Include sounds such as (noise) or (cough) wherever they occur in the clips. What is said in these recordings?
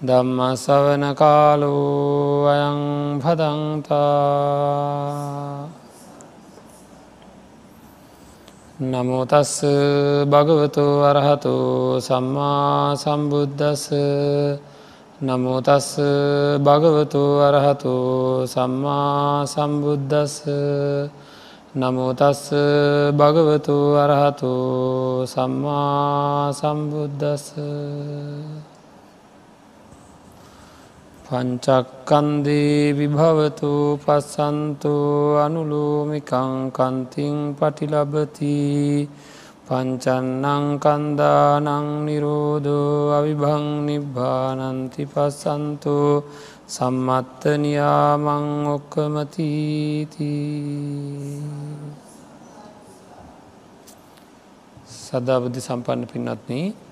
ධම්ම සවන කාලෝ අයං භදන්තා නමුතස්ස භගවතු අරහතු සම්මා සම්බුද්ධස්ස නමුතස්ස භගවතු අරහතු සම්මා සම්බුද්ධස්ස නමුතස්ස භගවතු අරහතු සම්මා සම්බුද්ධස්ස පංචක්කන්දේ විභවතු පස්සන්තු අනුලෝමිකං කන්තිං පටිලබති පංචන්නං කන්දානං නිරෝධෝ අවිභං නිබ්බානන්ති පස්සන්තු සම්මත්ත නියාමං ඔක්කමතීති සදාබුද්ධි සම්පන්න පින්නත්න්නේ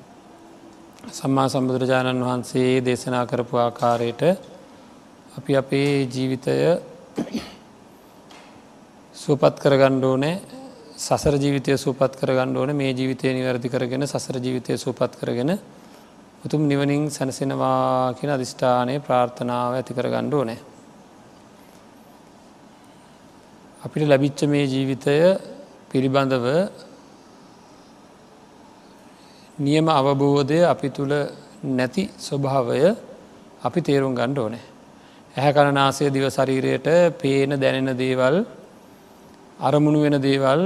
සම්මා සම්බුදුරජාණන් වහන්සේ දේශනා කරපු ආකාරයට අපි අපේ ජීවිතය සූපත් කරගණ්ඩ ඕනෑ සසර ජීවිතය සූපත් කරගන්න ඕන මේ ජීවිතය නිවැරදි කරගෙන සසර ජීවිතය සූපත් කරගෙන උතුම් නිවනින් සැනසෙනවා කියෙන අධිෂ්ඨානය ප්‍රාර්ථනාව ඇති කරගණ්ඩ ඕනෑ. අපිට ලැබිච්ච මේ ජීවිතය පිළිබඳව නියම අවබෝධය අපි තුළ නැති ස්වභාවය අපි තේරුම් ගණ්ඩ ඕනෑ. ඇහැ කරනාසය දිව ශරීරයට පේන දැනෙන දේවල් අරමුණු වෙන දේවල්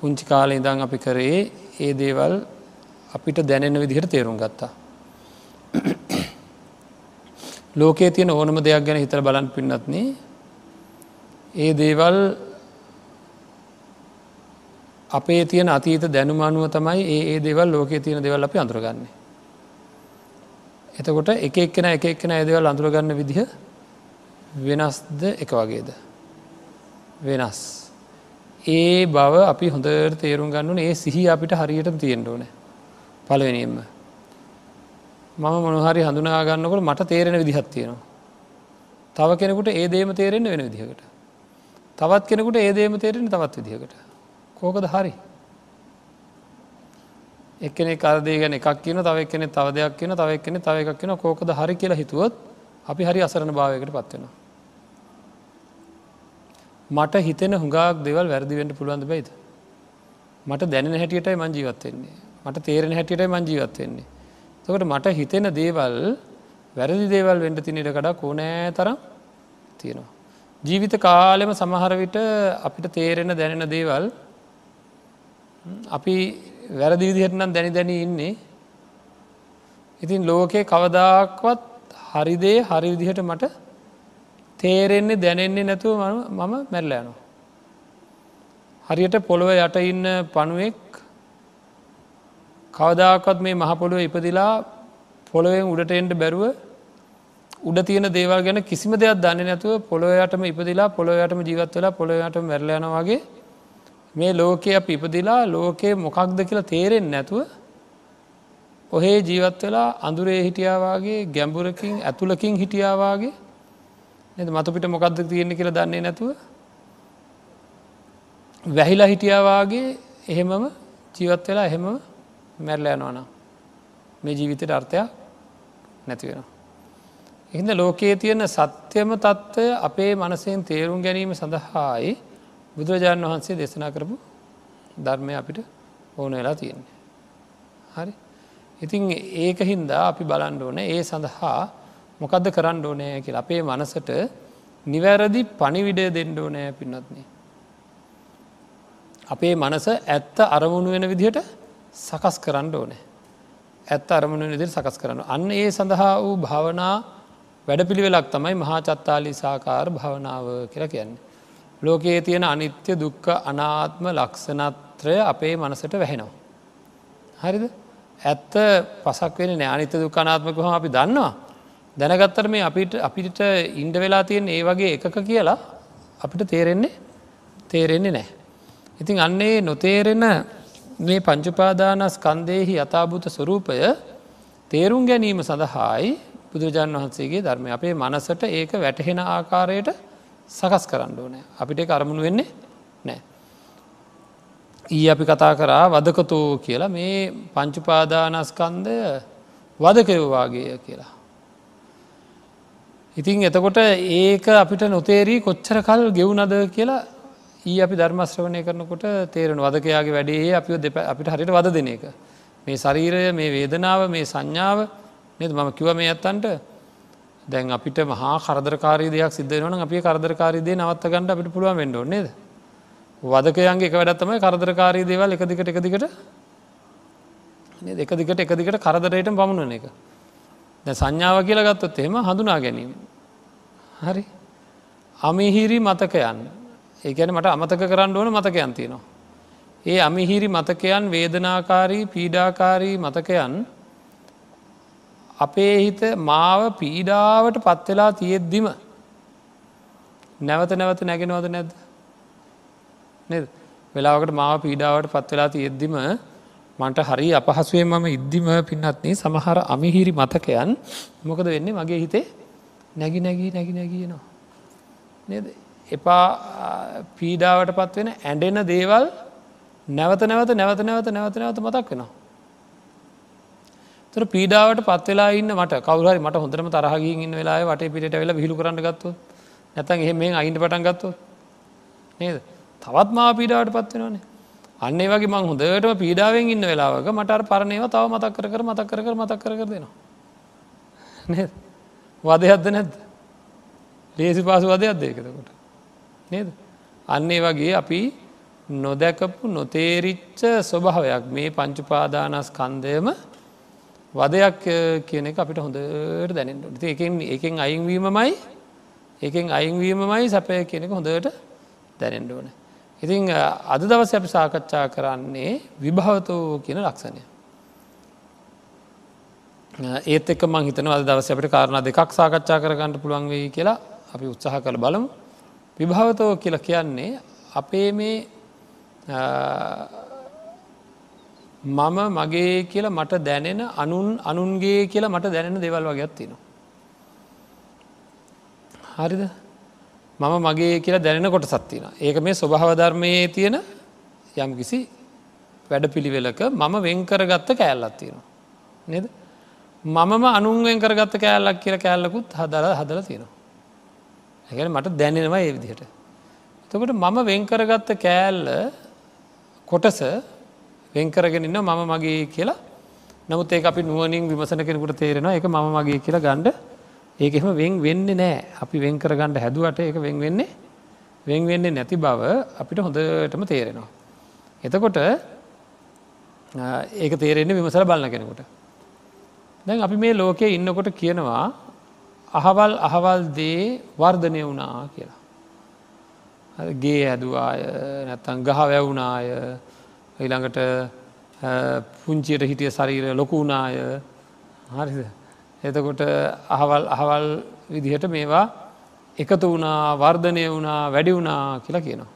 පුංචි කාල ඉඳං අපි කරේ ඒ දේවල් අපිට දැනෙන විදිහට තේරුම් ගත්තා. ලෝකයේ තියෙන ඕනම දෙයක් ගැන හිතර බලන් පින්නත්න ඒ දේවල් අපේ තියෙන අතීත දැනුම අනුව තමයි ඒ දේවල් ලෝකයේ තියෙන දෙවල් අපි අඳුරගන්නේ. එතකොට එක එක්කෙන එක එක්කෙන ඇදවල් අඳුරගන්න විදිහ වෙනස්ද එක වගේද. වෙනස්. ඒ බව අපි හොඳට තේරුම් ගන්නුන ඒ සිහි අපිට හරියට තියෙන්ට ඕන පලවෙනීම. මම මොනහරි හඳුනාගන්නකොට මට තේරෙන විදිහත් තියෙනවා. තව කෙනෙකුට ඒ දේම තේරෙන්න වෙන විදිහකට. තවත් කෙනෙකුට ඒ දේම තේරෙන තවත් විදිහකට. කෝකද හරි එක්කෙනෙ කරදේ ගැන එකක් කියන තව එක්කෙනෙ තව දෙයක් කියන තව එක්කෙනෙ තව එකක් කියන කෝකද හරි කියලා හිතුවොත් අපි හරි අසරණ භාවයකට පත්වෙනවා. මට හිතෙන හුඟක් දෙවල් වැරදිවෙන්ට පුළුවන්ද බයිද. මට දැනෙන හැටියටයි මං ජීවත්වෙන්නේ මට තේරෙන හැටියටයි මං ජීවත්වෙන්නේ. තකට මට හිතෙන දේවල් වැරදි දේවල් වෙන්ඩ තිනට කඩා කෝනෑ තරම් තියෙනවා. ජීවිත කාලෙම සමහර විට අපිට තේරෙන දැනෙන දේවල් අපි වැරදි විදිහට නම් දැනි දැන ඉන්නේ ඉතින් ලෝකයේ කවදාක්වත් හරිදේ හරි විදිහට මට තේරෙන්නේ දැනෙන්නේ නැතුව මම මැරල යනවා. හරියට පොළොව යට ඉන්න පණුවෙක් කවදාකත් මේ මහපොළුව ඉපදිලා පොළොවෙන් උඩට එන්ට බැරුව උඩ තියෙන දේවල් ගැන කිසිම දෙයක් දන්න නැතුව පොළොයටම ඉපදිලා පොළොයටම ජීවත් වෙලා පොළොයට මැරලයන වගේ මේ ලෝකය අප ඉපදිලා ලෝකයේ මොකක්ද කියලා තේරෙන් නැතුව ඔහේ ජීවත් වෙලා අඳුරේ හිටියාවගේ ගැඹුරකින් ඇතුළකින් හිටියාවගේ නද මතුපිට මොකක්ද තියෙන්නේ කියලා දන්නේ නැතුව වැහිලා හිටියාවගේ එහෙමම ජීවත් වෙලා එහෙම මැරල යනවන මේ ජීවිතයට අර්ථයක් නැතිවෙන. එහිද ලෝකයේ තියෙන සත්‍යම තත්ත්වය අපේ මනසෙන් තේරුම් ගැනීම සඳහායි බුදුරජාණන් වහන්සේ දෙසනා කරපු ධර්මය අපිට ඕන වෙලා තියෙන්නේ. හරි ඉතින් ඒක හින්දා අපි බලන්ඩ ඕන ඒ සඳහා මොකක්ද කරන්න ඕනෑ කිය අපේ මනසට නිවැරදි පනිවිඩය දෙන්න ඕනෑ පින්නත්න්නේ. අපේ මනස ඇත්ත අරමුණු වෙන විදිහට සකස් කරන්න ඕනෑ. ඇත්ත අරමුණ විදිර සකස් කරන්න. අන්න ඒ සඳහා වූ භාවනා වැඩපිළිවෙලක් තමයි මහා චත්තාලි සාකාර භාවනාව කියලා කියන්නේ. ලෝකයේ තියෙන අනිත්‍ය දුක්ක අනාත්ම ලක්ෂණත්‍රය අපේ මනසට වැහෙනවා. හරිද ඇත්ත පසක් වෙන නෑනිත්‍ය දුක්කනාත්මක හම අපි දන්නවා දැනගත්තර මේ අපිට අපිට ඉන්ඩ වෙලා තියෙන ඒ වගේ එකක කියලා අපිට තේරෙන්නේ තේරෙන්නේ නෑ. ඉතින් අන්නේ නොතේරෙන මේ පංචුපාදානස් කන්දයෙහි යථභූත ස්වරූපය තේරුම් ගැනීම සඳහායි බුදුරජාණන් වහන්සේගේ ධර්මය අපේ මනසට ඒක වැටහෙන ආකාරයට සකස් කරන්න ඕනෑ අපිට කරමුණු වෙන්නේ නෑ. ඊ අපි කතා කරා වදකතෝ කියලා මේ පංචුපාදානස්කන්දය වදකයවාගේ කියලා. ඉතින් එතකොට ඒක අපිට නොතේරී කොච්චර කල් ගෙවුනද කියලා ඊ අපි ධර්මශ්‍රවනය කරනකොට තේරෙන වදකයාගේ වැඩේ අපි දෙප අපිට හරිට වද දෙන එක. මේ ශරීරය මේ වේදනාව මේ සංඥාව නද මම කිව මේ ඇත්තන්ට දැන් අපිට මහා කරදරකාරී දෙයක් සිද්ධවන අපි කරදරකාරීදේ නවත්ත ගන්නට අපිට පුළුවන් වෙන්ඩ නේද? වදකයන්ගේ එක වැඩත්තමයි කරදරකාරී දේවල් එක දිකට එක දිකට එක දිකට එක දිකට කරදරයට පමුණන එක. ද සංඥාව කියලා ගත්තොත් එහෙම හඳුනා ගැනීම. හරි. අමිහිරි මතකයන්. ඒකැන මට අමතක කරන්න ඕන මතකයන් තියෙනවා. ඒ අමිහිරි මතකයන් වේදනාකාරී පීඩාකාරී මතකයන් අපේ හිත මාව පීඩාවට පත්වෙලා තියෙද්දිම නැවත නැවත නැගෙනවද නැද්ද? නද? වෙලාවකට මාව පීඩාවට පත්වෙලා තියෙද්දිම මට හරි අපහසුවේ මම ඉද්දිම පින්නත්න්නේ සමහර අමිහිරි මතකයන් මොකද වෙන්නේ? මගේ හිතේ නැගි නැගී නැගි නැගියනවා නද? එපා පීඩාවට පත්වෙන ඇඩෙන දේවල් නැවත නැවත නැවත නැවත නැවත නැවත මතක් වෙනවා. තර පීඩාවට පත්වෙලා ඉන්න මට. කවුරහරි මට හොඳරම තරහගින් ඉන්න වෙලා වට පිට වෙලා විහිලු කරන්න ගත්තු නැතන් එහෙම අයින්ට පටන් ගත්තු නේද? තවත් මා පීඩාවට පත්වෙනවානේ අන්න වගේ මං හොඳටම පීඩාවෙන් ඉන්න වෙලාවක මටර පරණයව තව මතක් කර කර මතක් කර කර මතක් කර කර දෙනවා. නේද? වදයක්ද නැද්ද? ලේසි පාසු වදයක්ද ඒකතකොට නේද? අන්නේ වගේ අපි නොදැකපු නොතේරිච්ච ස්වභාවයක් මේ පංචුපාදානස් කන්දයම වදයක් කියන එක අපිට හොඳට දැනෙන්ට එකෙන් එකෙන් අයින්වීමමයි එකෙන් අයින්වීමමයි සැපය කියනෙක හොඳට දැනෙන්ඩ ඕන. ඉතිං අද දවස අපි සාකච්ඡා කරන්නේ විභාවතෝ කියන ලක්ෂණය. ඒත් එක් මං හිතන අද දවස අපට කාරණ දෙකක් සාකච්ඡා කරගන්නට පුළුවන් වෙයි කියලා අපි උත්සාහ කළ බලමු. විභාවතෝ කියලා කියන්නේ අපේ මේ මම මගේ කියලා මට දැනෙන අනුන් අනුන්ගේ කියලා මට දැනෙන දෙවල් වගේත් තියෙනවා. හරිද මම මගේ කියලා දැනෙන කොට සත්තින. ඒක මේ ස්වභාවධර්මයේ තියෙන යම් කිසි වැඩ පිළිවෙලක මම වෙන්කරගත්ත කෑල්ලත් තියෙනවා. නද මමම අනුන්වෙන් කරගත්ත කෑල්ලක් කියල කෑල්ලකුත් හදල හදල තියෙනවා. ඇගැන මට දැනෙනවා ඒ විදිහට. එතකොට මම වෙන්කරගත්ත කෑල්ල කොටස වෙන්කරගෙන ඉන්න මම මගේ කියලා නමුත් ඒ අපි නුවනින් විමසන කෙනෙකුට තේරෙනවා එක මම මගේ කියලා ගණ්ඩ ඒකෙම වෙන් වෙන්න නෑ අපි වෙන්කර ගණ්ඩ හැදුවට එක වෙන් වෙන්නේ වෙන් වෙන්නේ නැති බව අපිට හොඳටම තේරෙනවා. එතකොට ඒක තේරෙන්නේ විමසල බලන කෙනෙකුට. දැන් අපි මේ ලෝකයේ ඉන්නකොට කියනවා අහවල් අහවල් දේ වර්ධනය වුණා කියලා. ගේ ඇදවාය නැත්තන් ගහ වැැවුනාය ඊළඟට පුංචියට හිටිය ශරීර ලොකුුණාය හරිද එතකොට අහවල් අහවල් විදිහට මේවා එකතු වුණා වර්ධනය වුණා වැඩි වුණා කියලා කියනවා.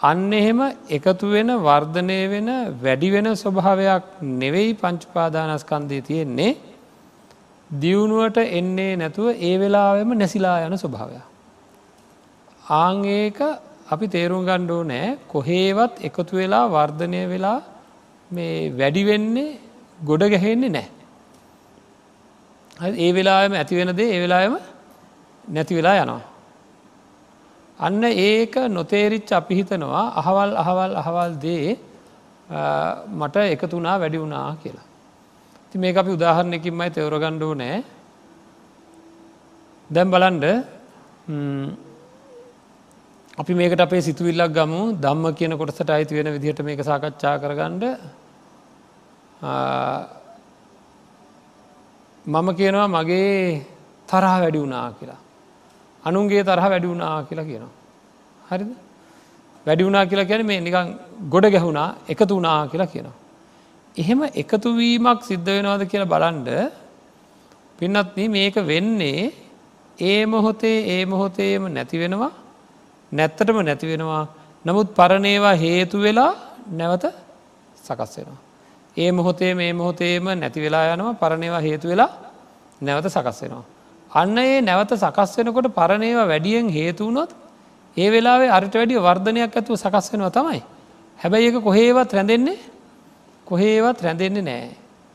අන්න එහෙම එකතු වෙන වර්ධනය වෙන වැඩි වෙන ස්වභාවයක් නෙවෙයි පංචුපාදානස්කන්දය තියෙන්නේ දියුණුවට එන්නේ නැතුව ඒ වෙලාවෙම නැසිලා යන ස්වභාවයක්. ආංඒක අපි තේරුම් ගණ්ඩෝ නෑ කොහේවත් එකතු වෙලා වර්ධනය වෙලා මේ වැඩිවෙන්නේ ගොඩ ගැහෙන්නේ නෑ. ඒ වෙලාම ඇති වෙනදේ ඒ වෙලාම නැති වෙලා යනවා. අන්න ඒක නොතේරිච් අපි හිතනවා අහවල් අහවල් අහවල් දේ මට එකතුනා වැඩි වුණා කියලා. ති මේ අපි උදාහරණයකින්මයි තෙවරගණ්ඩෝ නෑ දැම් බලන්ඩ අපි මේකට අපේ සිතුවිල්ලක් ගමු දම්ම කියන කොටසට අයිති වෙන විදිහට මේක සාකච්ඡා කරගන්නඩ මම කියනවා මගේ තරහ වැඩි වුණා කියලා. අනුන්ගේ තරහ වැඩි වුණා කියලා කියනවා. හරිද වැඩි වුණා කියලා කියන මේ නිකං ගොඩ ගැහුණා එකතු වුණා කියලා කියනවා. එහෙම එකතුවීමක් සිද්ධ වෙනවාද කියලා බලන්ඩ පින්නත්න මේක වෙන්නේ ඒ මොහොතේ ඒ මොහොතේම නැති වෙනවා නැත්තටම නැති වෙනවා නමුත් පරණේවා හේතු වෙලා නැවත සකස් වෙනවා. ඒ මොහොතේ මේ මොහොතේම නැති වෙලා යනවා පරණේවා හේතු වෙලා නැවත සකස් වෙනවා. අන්න ඒ නැවත සකස් වෙනකොට පරණේවා වැඩියෙන් හේතුවනොත් ඒ වෙලාවේ අරිට වැඩිය වර්ධනයක් ඇතුව සකස් වෙනවා තමයි. හැබැයි එක කොහේවත් රැඳෙන්නේ කොහේවත් රැඳෙන්නේ නෑ.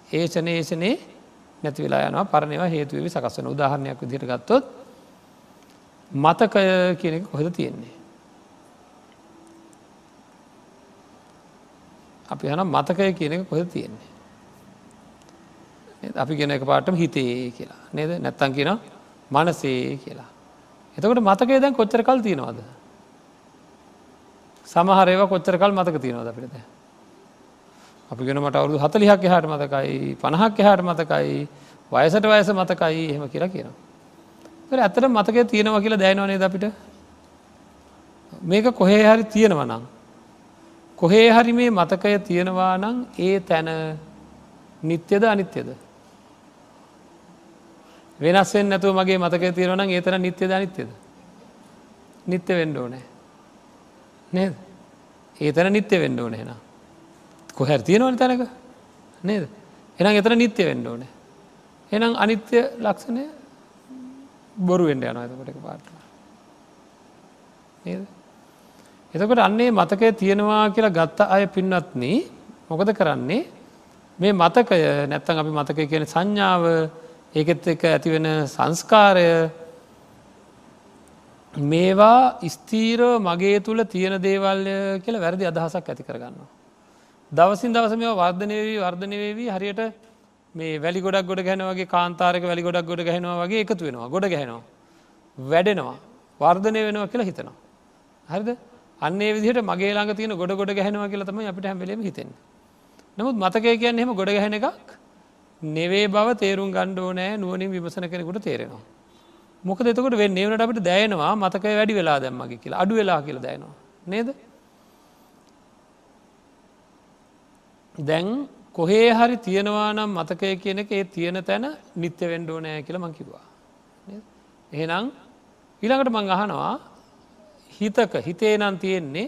ඒෂන ඒෂනේ නැති වෙලා යනවා පරණවා හේතුවවි සකස් වන උදාහරණයක් විදිට ගත්තොත් මතකය කියන එක කොහෙද තියෙන්නේ. අපි හනම් මතකය කියන එක කොහෙද තියෙන්නේ. අපි ගෙන එක පාටම හිතේ කියලා නේද නැත්තන් කියන මනසේ කියලා. එතකොට මතකේ දැන් කොච්චර කල් තියෙනවාද. සමහරේව කොච්චර කල් මතක තියෙනවද අපිට. අපි ගෙන මට අවුදු හතලිහක් එහට මතකයි පණහක් එහට මතකයි වයසට වයස මතකයි එහෙම කියලා කියනවා. ඇත්තට මතක තියෙනවා කියලා දැනවනේ අපිට මේක කොහේ හරි තියෙනවනං. කොහේ හරි මේ මතකය තියෙනවා නං ඒ තැන නිත්‍යද අනිත්‍යද. වෙනස්වෙන් නැතුව මගේ මතක තියෙනවන ඒතන නිත්‍යද අනිත්‍යද. නිත්‍ය වෙන්ඩෝ නෑ. නේද. ඒතන නිත්‍ය වෙන්ඩ ඕන හෙන. කොහැර තියෙනවන තැනක නේද. එනම් එතන නිත්‍ය වෙන්ඩ ඕනේ. එනම් අනිත්‍ය ලක්ෂණය බොරු වෙන්ඩ යන ඇතකොට එක පාට. නේද. එතකොට අන්නේ මතකය තියෙනවා කියලා ගත්ත අය පින්නත්න මොකද කරන්නේ මේ මතකය නැත්තන් අපි මතකය කියන සංඥාව ඒකෙත් එක ඇතිවෙන සංස්කාරය මේවා ස්තීරෝ මගේ තුළ තියෙන දේවල්ය කියල වැරදි අදහසක් ඇති කරගන්නවා. දවසින් දවස මේ වර්ධනයවී වර්ධනයවී හරියට මේ වැලි ගොඩක් ගොඩ ගැනවගේ කාන්තාරක වැලි ගොඩක් ගොඩ ගැහෙනවා වගේ එකතු වෙනවා ගොඩ ගැහෙනවා. වැඩෙනවා වර්ධනය වෙනවා කියලා හිතනවා. හරිද අන්නේ විදිහට මගේ ළඟ තියෙන ගොඩ ගොඩ ගැහෙනවා කියලා තමයි අපිට හැමලෙම හිතෙන. නමුත් මතකය කියන්න එහෙම ගොඩ ගැහෙන එකක් නෙවේ බව තේරුම් ගණ්ඩෝ නෑ නුවනින් විමසන කෙනෙකුට තේරෙනවා. මොක දෙතකට වෙන්න ඒවනට අපිට දැයනවා මතකය වැඩි වෙලා දැම්මගේ කියලා අඩු වෙලා කියල දැනවා. නේද? දැන් කොහේ හරි තියෙනවා නම් මතකය කියන එක ඒ තියෙන තැන නිත්‍ය වෙන්ඩෝ නෑ කියල මංකිවා. එහෙනම් ඊළඟට මං අහනවා හිතක හිතේ නම් තියෙන්නේ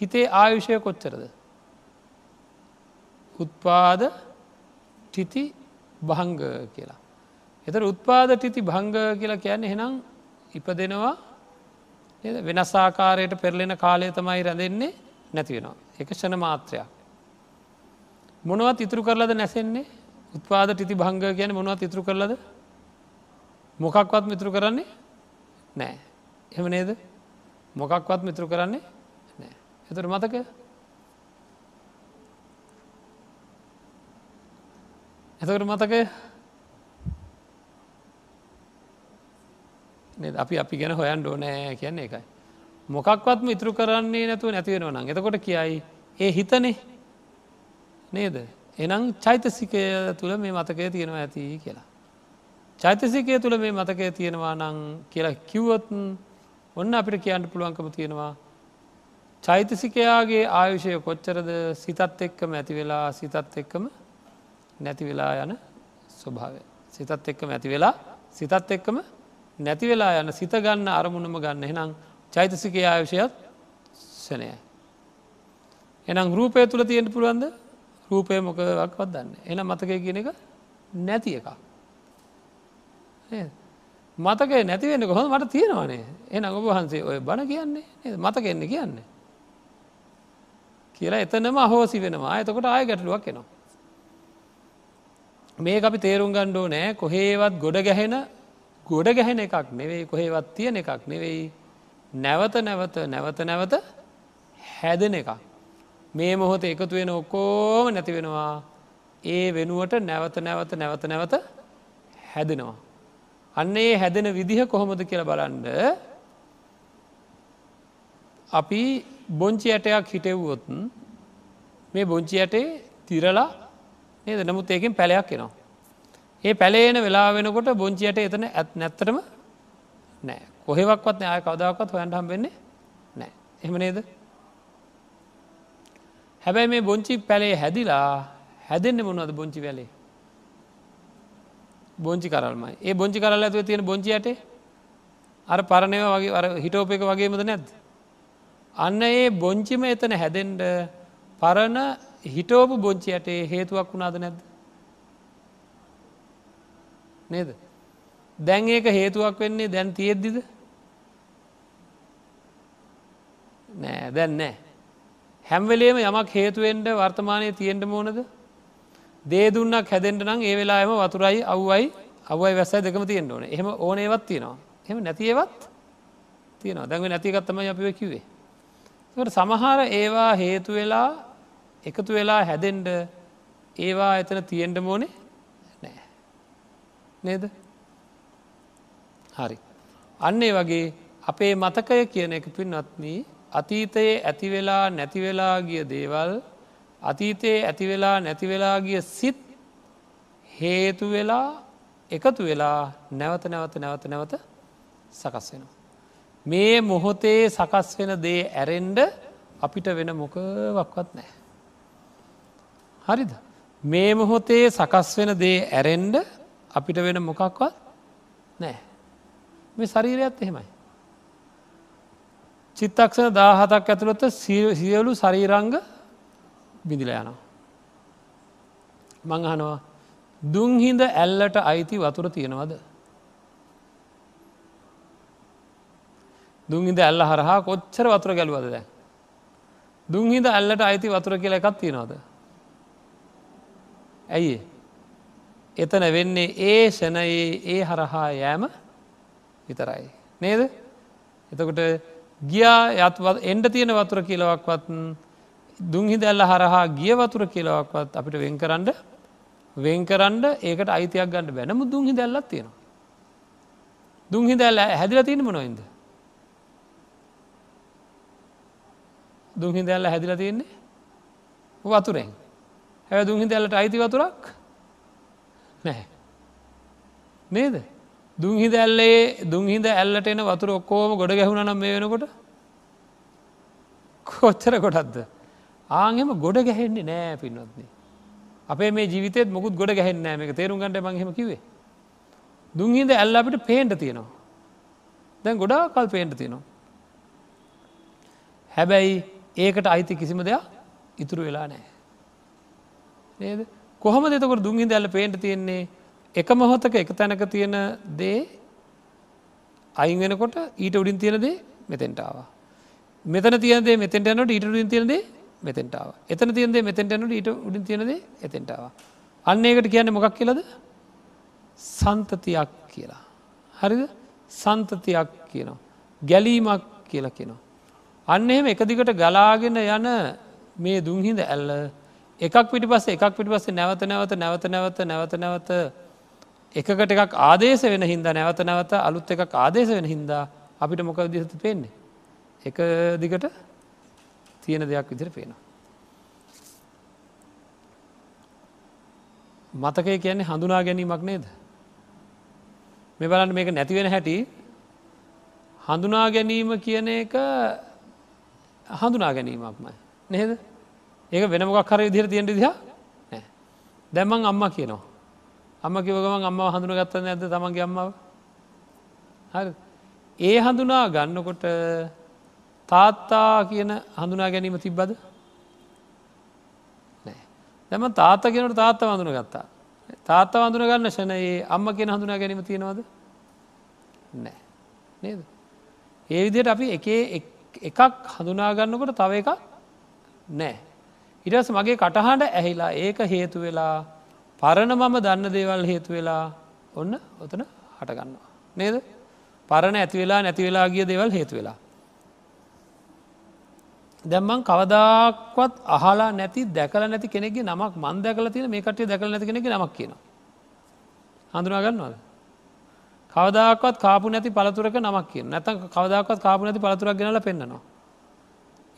හිතේ ආයුෂය කොච්චරද. උත්පාද ටිති භංග කියලා. එතර උත්පාද ටිති භංග කියලා කියන්නේ හෙනම් ඉප දෙනවා වෙනස් ආකාරයට පෙරලෙන කාලය තමයි රැඳෙන්නේ නැතිවෙනවා. එක ෂණ මාත්‍රයක්. මොනවත් ඉතුරු කරලද නැසෙන්නේ? උත්පාද ටිති භංග කියන මොනවත් ඉතුරු කරලද? මොකක්වත් මිතුරු කරන්නේ නෑ. එම නේද? මොකක්වත් මිතුරු කරන්නේ නෑ. එතුර මතක? එතකට මතකය අපි අපි ගැන හොයන් ඩෝනෑ කියන්නේ එකයි. මොකක්වත්ම ඉතුරු කරන්නේ නැතුව නැතිවෙනවා නම් එතකොට කියයි ඒ හිතනේ. නේද. එනම් චෛතසිකය තුළ මේ මතකය තියෙනවා ඇති කියලා. චෛතසිකය තුළ මේ මතකය තියෙනවා නං කියලා කිව්වොත් ඔන්න අපිට කියන්න පුළුවන්කම තියෙනවා. චෛතසිකයාගේ ආයුෂය කොච්චරද සිතත් එක්කම ඇති වෙලා සිතත් එක්කම නැති වෙලා යන ස්වභාවය. සිතත් එක්කම ඇති වෙලා සිතත් එක්කම නැති වෙලා යන සිත ගන්න අරමුණම ගන්න එනම් චෛතසික ආයුෂයත් සනයයි. එනම් රූපය තුළ තියෙන්ට පුළුවන්ද රූපය මොකවක්වත් දන්න එන මතකය කියන එක නැති එකක්. මතක නැතිවෙන්න කොහොම මට තියෙනවානේ එන ඔබ වහන්සේ ඔය බණ කියන්නේ මතකෙන්නේ කියන්නේ. කියලා එතනම අහෝසි වෙනවා එතකොට ආය ගැටලුවක් එනවා. මේ අපි තේරුම් ගණ්ඩෝ නෑ කොහේවත් ගොඩ ගැහෙන ගොඩ ගැහෙන එකක් නෙවෙයි කොහේවත් තියෙන එකක් නෙවෙයි නැවත නැවත නැවත නැවත හැදෙන එකක්. මේ මොහොත එකතු වෙන ඔක්කෝම නැති වෙනවා. ඒ වෙනුවට නැවත නැවත නැවත නැවත හැදෙනවා. අන්න ඒ හැදෙන විදිහ කොහොමද කියල බලන්ඩ අපි බොංචි ඇටයක් හිටෙව්වොත් මේ බොංචි ඇටේ තිරලා නේද? නමුත් ඒකින් පැලයක් එනවා. ඒ පැලේන වෙලා වෙනකොට බොංචියට එතන ඇත් නැත්තරම නෑ. කොහෙවක්වත් නෑ. කවදාවක්වත් හොයන්ට හම් වෙන්නේ නෑ. එහම නේද? හැබැයි මේ බොංචි පැලේ හැදිලා හැදෙන්න්න මොනවද බොංචි වැලේ බොංචි කරල්මයි ඒ බොංචි කරල ඇතුව තියෙන බොංචියට අර පරණය වගේ අර හිටෝප එක වගේමද නැද්ද. අන්න ඒ බොංචිම එතන හැදෙන්ඩ පරණ හිටෝපු බොංචියට හේතුවක් වුණාද නැද්ද. නේද. දැන් ඒක හේතුවක් වෙන්නේ දැන් තියෙද්දිද නෑ දැන් නෑ. හැම්වෙලේම යමක් හේතුවෙන්ට වර්තමානය තියෙන්ට මෝනද දේදුන්නක් හැදෙන්ට නම් ඒ වෙලාම වතුරයි අව්වයි අවයි වැස්සයි දෙකම තියෙන්ට ඕන. එහම ඕනේවත් තියෙනවා. එහම නැතිේවත් තියෙනවා. දැඟ නැතිකත්තම අපිව කිවේ. සමහර ඒවා හේතු වෙලා එකතු වෙලා හැදෙන්ඩ ඒවා එතන තියෙන්ට මෝනේ නෑ නේද? හරි. අන්නේ වගේ අපේ මතකය කියන එක පින්වත්නී අතීතයේ ඇතිවෙලා නැතිවෙලා ගිය දේවල් අතීතයේ ඇතිවෙලා නැතිවෙලා ගිය සිත් හේතු වෙලා එකතු වෙලා නැවත නැවත නැවත නැවත සකස් වෙනවා. මේ මොහොතේ සකස් වෙන දේ ඇරෙන්ඩ අපිට වෙන මොකවක්වත් නෑ. හරිද. මේ මොහොතේ සකස් වෙන දේ ඇරෙන්ඩ අපිට වෙන මොකක්වත් නෑ. මේ ශරීරයත් එහෙමයි. චිත්තක්ෂණ දාහතක් ඇතුළත සියලු ශරීරංග බිඳිල යනවා. මං අහනවා දුංහිද ඇල්ලට අයිති වතුර තියෙනවද. දුංහිද ඇල්ල හරහා කොච්චර වතුර ගැලුවද දැ. දුංහිද ඇල්ලට අයිති වතුර කියල එකක් තියෙනවද. ඇයි එතන වෙන්නේ ඒ ෂණයේ ඒ හරහා යෑම විතරයි. නේද? එතකොට ගියා යත්වත් එන්ඩ තියෙන වතුර කියලවක්වත් දුංහි දැල්ල හරහා ගිය වතුර කියලවක්වත් අපිට වෙන්කරන්ඩ වෙන්කරන්ඩ ඒකට අයිතියක් ගන්නඩ බැනම දුංහි දැල්ලත් තියෙනවා. දුංහි දැල්ල හැදිල තියෙන මොනොයින්ද. දුංහි දැල්ල හැදිල තියෙන්නේ වතුරෙන් හැ දුංහි දැල්ලට අයිති වතුරක් නැහැ. නේද? දුංහිද ඇල්ලේ දුංහිද ඇල්ලට එන වතුර ඔක්කෝම ගොඩ ගැහුණ නම් මේ වෙනකොට? කොච්චර කොටත්ද ආගෙම ගොඩ ගැහෙන්නේ නෑ පින්වත්න. අපේ මේ ජීවිතත් මුකුත් ගොඩ ගැහෙන්නෑ එක තේරුම් ගන්නට මංහෙම කිවේ දුංහිද ඇල්ල අපිට පේන්ට තියෙනවා. දැන් ගොඩා කල් පේන්ට තියෙනවා. හැබැයි ඒකට අයිති කිසිම දෙයක් ඉතුරු වෙලා නෑ. නේද? කොහොම දෙතකොට දුංහිද ඇල්ල පේන්ට තියෙන්නේ? එක මොහොතක එක තැනක තියෙන දේ අයින් වෙනකොට ඊට උඩින් තියෙන දේ මෙතෙන්ටාව. මෙතන තියදේ මෙතෙන්ට යනට ඊට උඩින් තියෙනදේ මෙතෙන්ටාව. එතන තියදේ මෙතෙන්ට යනට ඊට උඩින් තියෙනදේ එතෙන්ටාව. අන්න ඒකට කියන්න මොකක් කියලද සන්තතියක් කියලා. හරිද සන්තතියක් කියනවා. ගැලීමක් කියලා කියනවා. අන්න එහෙම එක දිගට ගලාගෙන යන මේ දුංහිද ඇල්ල එකක් පිටි පස්ස එකක් පිටි පස්සේ නැවත නැවත නැවත නැවත නැවත නැවත එකකට එකක් ආදේශ වෙන හින්දා නැවත නැවත අලුත් එකක් ආදේශ වෙන හින්දා අපිට මොක දිහත පේන්නේ. එක දිගට තියෙන දෙයක් විදිර පේනවා. මතකය කියන්නේ හඳුනා ගැනීමක් නේද. මෙ බලන්න මේක නැතිවෙන හැටි හඳුනා ගැනීම කියන එක හඳුනා ගැනීමක්මයි. නේද ඒක වෙනමක් හර විදිර තියෙන දිහ දැම්මන් අම්ම කියනවා. අම්ම කිවගමන් අම්ම හඳුන ගත්තන ඇද තමන්ගේ අම්මාව? හරි ඒ හඳුනා ගන්නකොට තාත්තා කියන හඳුනා ගැනීම තිබ්බද? නෑ. දැම තාත්ත කෙනට තාත්ත වඳුන ගත්තා තාත්ත වඳුන ගන්න ෂණයේ අම්ම කියෙන හඳුනා ගැනීම තියෙනවද? නෑ. නේද? ඒ විදියට අපි එක එකක් හඳුනාගන්නකොට තව එකක් නෑ. ඉටස් මගේ කටහඬ ඇහිලා ඒක හේතු වෙලා පරණ මම දන්න දේවල් හේතු වෙලා ඔන්න ඔතන හටගන්නවා. නේද පරණ ඇති වෙලා නැති වෙලා ගිය දේවල් හේතු වෙලා. දැම්මන් කවදක්වත් අහලා නැති දැකල නැති කෙනෙගේ නමක් මන් දැකල තින මේ කටේ දැකල නැති කෙනෙ නමක් කියන. හඳුනාගන්නවද. කවදක්වත් කාපු නැති පළතුරක නමක් කිය නැත කවදක්වත් කාපු නැති පළතුරක් ගෙනල පෙන්න්නනවා.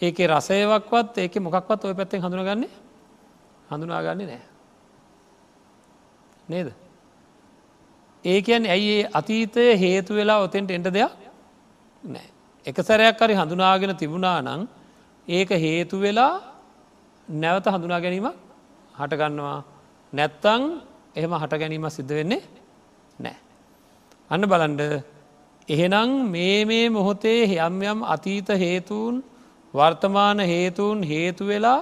ඒක රසයවක්වත් ඒක මොකක්වත් ඔය පැත්තෙන් හඳුනගන්නේ හඳුනාගන්නේ නෑ. නේද. ඒ කියන් ඇයි අතීතය හේතු වෙලා ඔතෙන්ට එන්ට දෙයක් නෑ. එක සැරයක් හරි හඳුනාගෙන තිබුණා නං ඒක හේතු වෙලා නැවත හඳුනා ගැනීම හටගන්නවා නැත්තං එහෙම හට ගැනීම සිද්ධ වෙන්නේ අන්න බලන්ඩ එහෙනම් මේ මේ මොහොතේ යම් යම් අතීත හේතුූන් වර්තමාන හේතුූන් හේතු වෙලා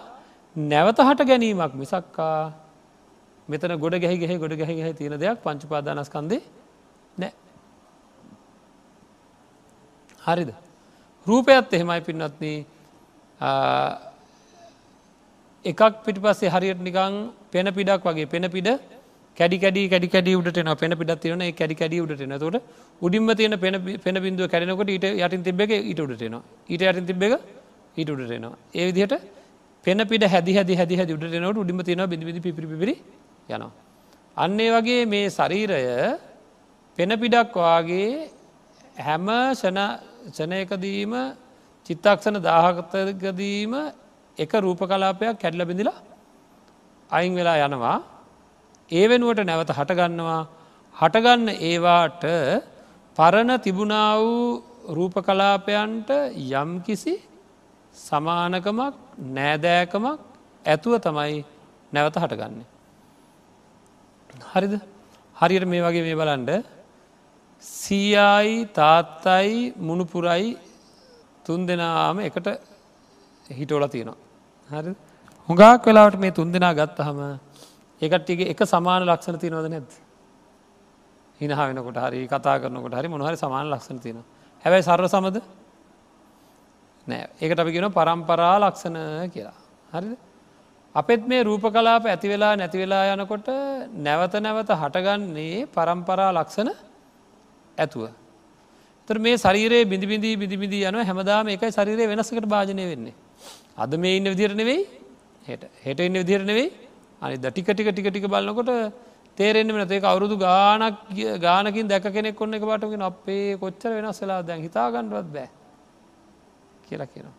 නැවත හට ගැනීමක් මිසක්කා මෙතන ගොඩ ගැහි ගැහ ගොඩ ගැහි ගැහ තියෙන දෙයක් පංචපාදානස්කන්දේ නෑ. හරිද? රූපයත් එහෙමයි පින්නත්න එකක් පිටි පස්සේ හරියට නිකං පෙන පිඩක් වගේ. පෙන පිඩ කැඩි කැඩි කැඩි කැඩි උඩටන පෙන පිඩත් තියන කැඩි කැඩි උඩටන තොට උඩින්ම තියෙන පෙන බිඳුව කැරෙනකොට ඊට යටින් තිබ්බ එක ඊට උඩටනවා ඊට යටින් තිබ්බ එක ඊට උඩටනවා ඒ විදිහට පෙන පිට හැදි හැදි හැදි හැදි උඩටනවට උඩිම තියෙන බිඳිදි පිපිපිරි යනවා. අන්නේ වගේ මේ ශරීරය පෙන පිඩක් වාගේ හැම ෂනයකදීම චිත්තක්ෂණ දාහකතකදීම එක රූප කලාපයක් කැඩල බිඳිලා අයින් වෙලා යනවා ඒ වෙනුවට නැවත හටගන්නවා හටගන්න ඒවාට පරණ තිබුණා වූ රූප කලාපයන්ට යම් කිසි සමානකමක් නෑදෑකමක් ඇතුව තමයි නැවත හටගන්නේ. හරිද හරියට මේ වගේ මේ බලන්ඩ සීයයි තාත්තයි මුණුපුරයි තුන් දෙනාම එකට හිටෝල තියෙනවා. හරි හුඟක් වෙලාවට මේ තුන් දෙනා ගත්ත හම ඒකටගේ එක සමාන ලක්ෂණ තියනවද නැද. හිනහ වෙනකොට හරි කතා කරනකොට හරි මොනහරි සමාන ලක්ෂණ තියෙන. හැබැයි සර්ව සමද නෑ ඒකට අපි ගෙන පරම්පරා ලක්ෂණ කියලා. හරිද. අපෙත් මේ රූප කලාප ඇති වෙලා නැති වෙලා යනකොට නැවත නැවත හටගන්නේ පරම්පරා ලක්ෂණ ඇතුව. තර මේ ශරීරයේ බිඳිබිඳී බිඳිබිඳී යන හැමදාම එකයි ශරීරය වෙනසකට භාජනය වෙන්නේ. අද මේ ඉන්න විදිරණවෙයි හෙට හෙට ඉන්න විදිරණවෙයි අනි ටික ටික ටික ටික බලන්නකොට තේරෙන්න්න වෙන ඒක අවුරුදු ගානක් ගානකින් දැක කෙනෙක් කොන්න එක පටගෙන අපේ කොච්චර වෙනස් වෙලා දැන් හිතාගන්නවත් බෑ කියලා කියනවා.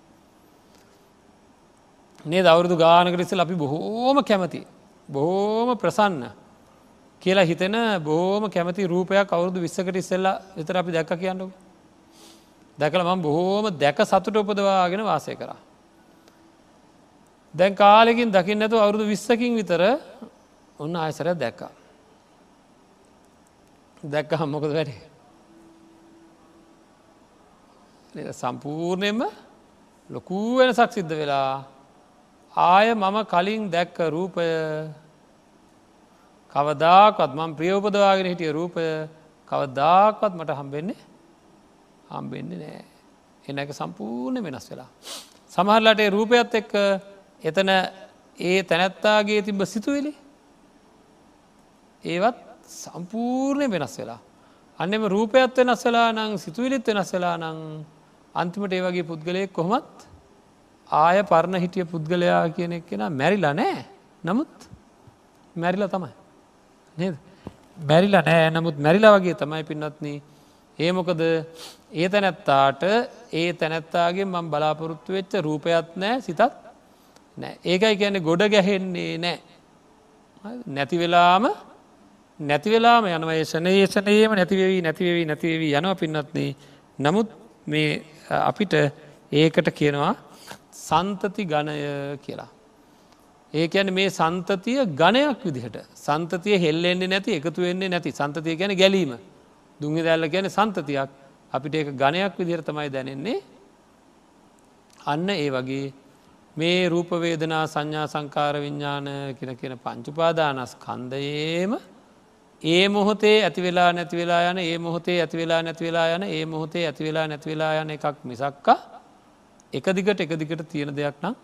නේ දවුරුදු ගානකරෙසල් අපි බොහෝම කැමති. බොහෝම ප්‍රසන්න කියලා හිතෙන බෝම කැමති රූපයක් අවුරුදු විස්සකට ඉස්සෙල්ලා විතර අපි දැක්ක කියන්නක. දැකල මම බොහෝම දැක සතුට උපදවාගෙන වාසය කරා. දැන් කාලෙකින් දකින්න ඇතු අවුරුදු විස්සකින් විතර ඔන්න ආයසර දැක්කා. දැක්ක හම්මොකද වැඩේ. සම්පූර්ණයෙන්ම ලොකූ වෙනසක් සිද්ධ වෙලා ආය මම කලින් දැක්ක රූපය කවදාකත් මම ප්‍රියෝපදවාගෙන හිටිය රූපය කවදාකත් මට හම්බෙන්නේ හම්බෙන්නේ නෑ එන එක සම්පූර්ණ වෙනස් වෙලා. සමහරලට රූපයත් එක්ක එතන ඒ තැනැත්තාගේ තිබ සිතුවෙලි ඒවත් සම්පූර්ණය වෙනස් වෙලා. අන්නෙම රූපයත් වෙනස් වෙලා නං සිතුවිලිත් වෙනස් වෙලා නං අන්තිමට ඒ වගේ පුද්ගලයෙක් කොහොමත් ආය පරණ හිටිය පුද්ගලයා කියන එක් කෙන මැරිලා නෑ. නමුත් මැරිලා තමයි. නේද? මැරිලා නෑ. නමුත් මැරිලා වගේ තමයි පින්නත්න ඒ මොකද? ඒ තැනැත්තාට ඒ තැනැත්තාගේ මං බලාපොරොත්තු වෙච්ච රූපයත් නෑ සිතත් නෑ. ඒකයි කියන්නේ ගොඩ ගැහෙන්නේ නෑ. නැති වෙලාම නැති වෙලාම යනව. ඒශනයේෂනයේම නැතිවෙවී නැතිවෙවී නැතිවෙවී යනව පින්නත්න නමුත් මේ අපිට ඒකට කියනවා සන්තති ගණය කියලා. ඒ ඇන මේ සන්තතිය ගණයක් විදිහට. සන්තතිය හෙල්ලෙන්නේ නැති එකතු වෙන්නේ නැති. සන්තතිය ගැන ගැලීම. දුංගි දැල්ල ගැන සන්තතියක්. අපිට ඒක ගණයක් විදිහර තමයි දැනෙන්නේ. අන්න ඒ වගේ මේ රූපවේදනා සංඥා සංකාර විඤ්ඥාන කියෙන කියෙන පංචුපාදානස් කන්දයේම ඒ මොහොතේ ඇතිවෙලා නැතිවෙලා යන ඒ මොහොතේ ඇතිවෙලා නැතිවෙලා යන ඒ මොහොතේ ඇතිවෙලා නැතිවෙලා යන එකක් මිසක්කා එකදිකට එකදිකට තියෙන දෙයක් නම්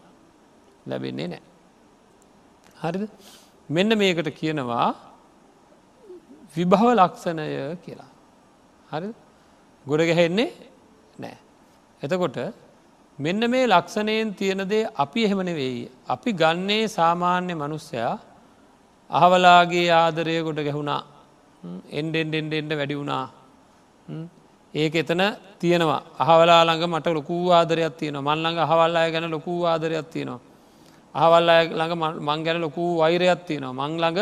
ලැබෙන්නේ නෑ. හරිද මෙන්න මේකට කියනවා විභව ලක්ෂණය කියලා. හරි ගොඩ ගැහෙන්නේ නෑ. එතකොට මෙන්න මේ ලක්ෂණයෙන් තියෙනදේ අපි එහෙමනෙවෙයි. අපි ගන්නේ සාමාන්‍ය මනුස්සයා අහවලාගේ ආදරය ගොඩ ගැහුණා එන්ඩෙන්ඩෙන්ඩ එන්ඩ වැඩි වුණා ඒක එතන තියෙනවා. අහවලා ළඟ මට ලොකූ ආදරයක් තියෙන මල්ලඟ අහවල්ලාය ගැන ලොකූ ආදරයක් තියෙනවා. අහවල් අය ළඟ මං ගැන ලොකූ වෛරයක් තියෙනවා. මං ළඟ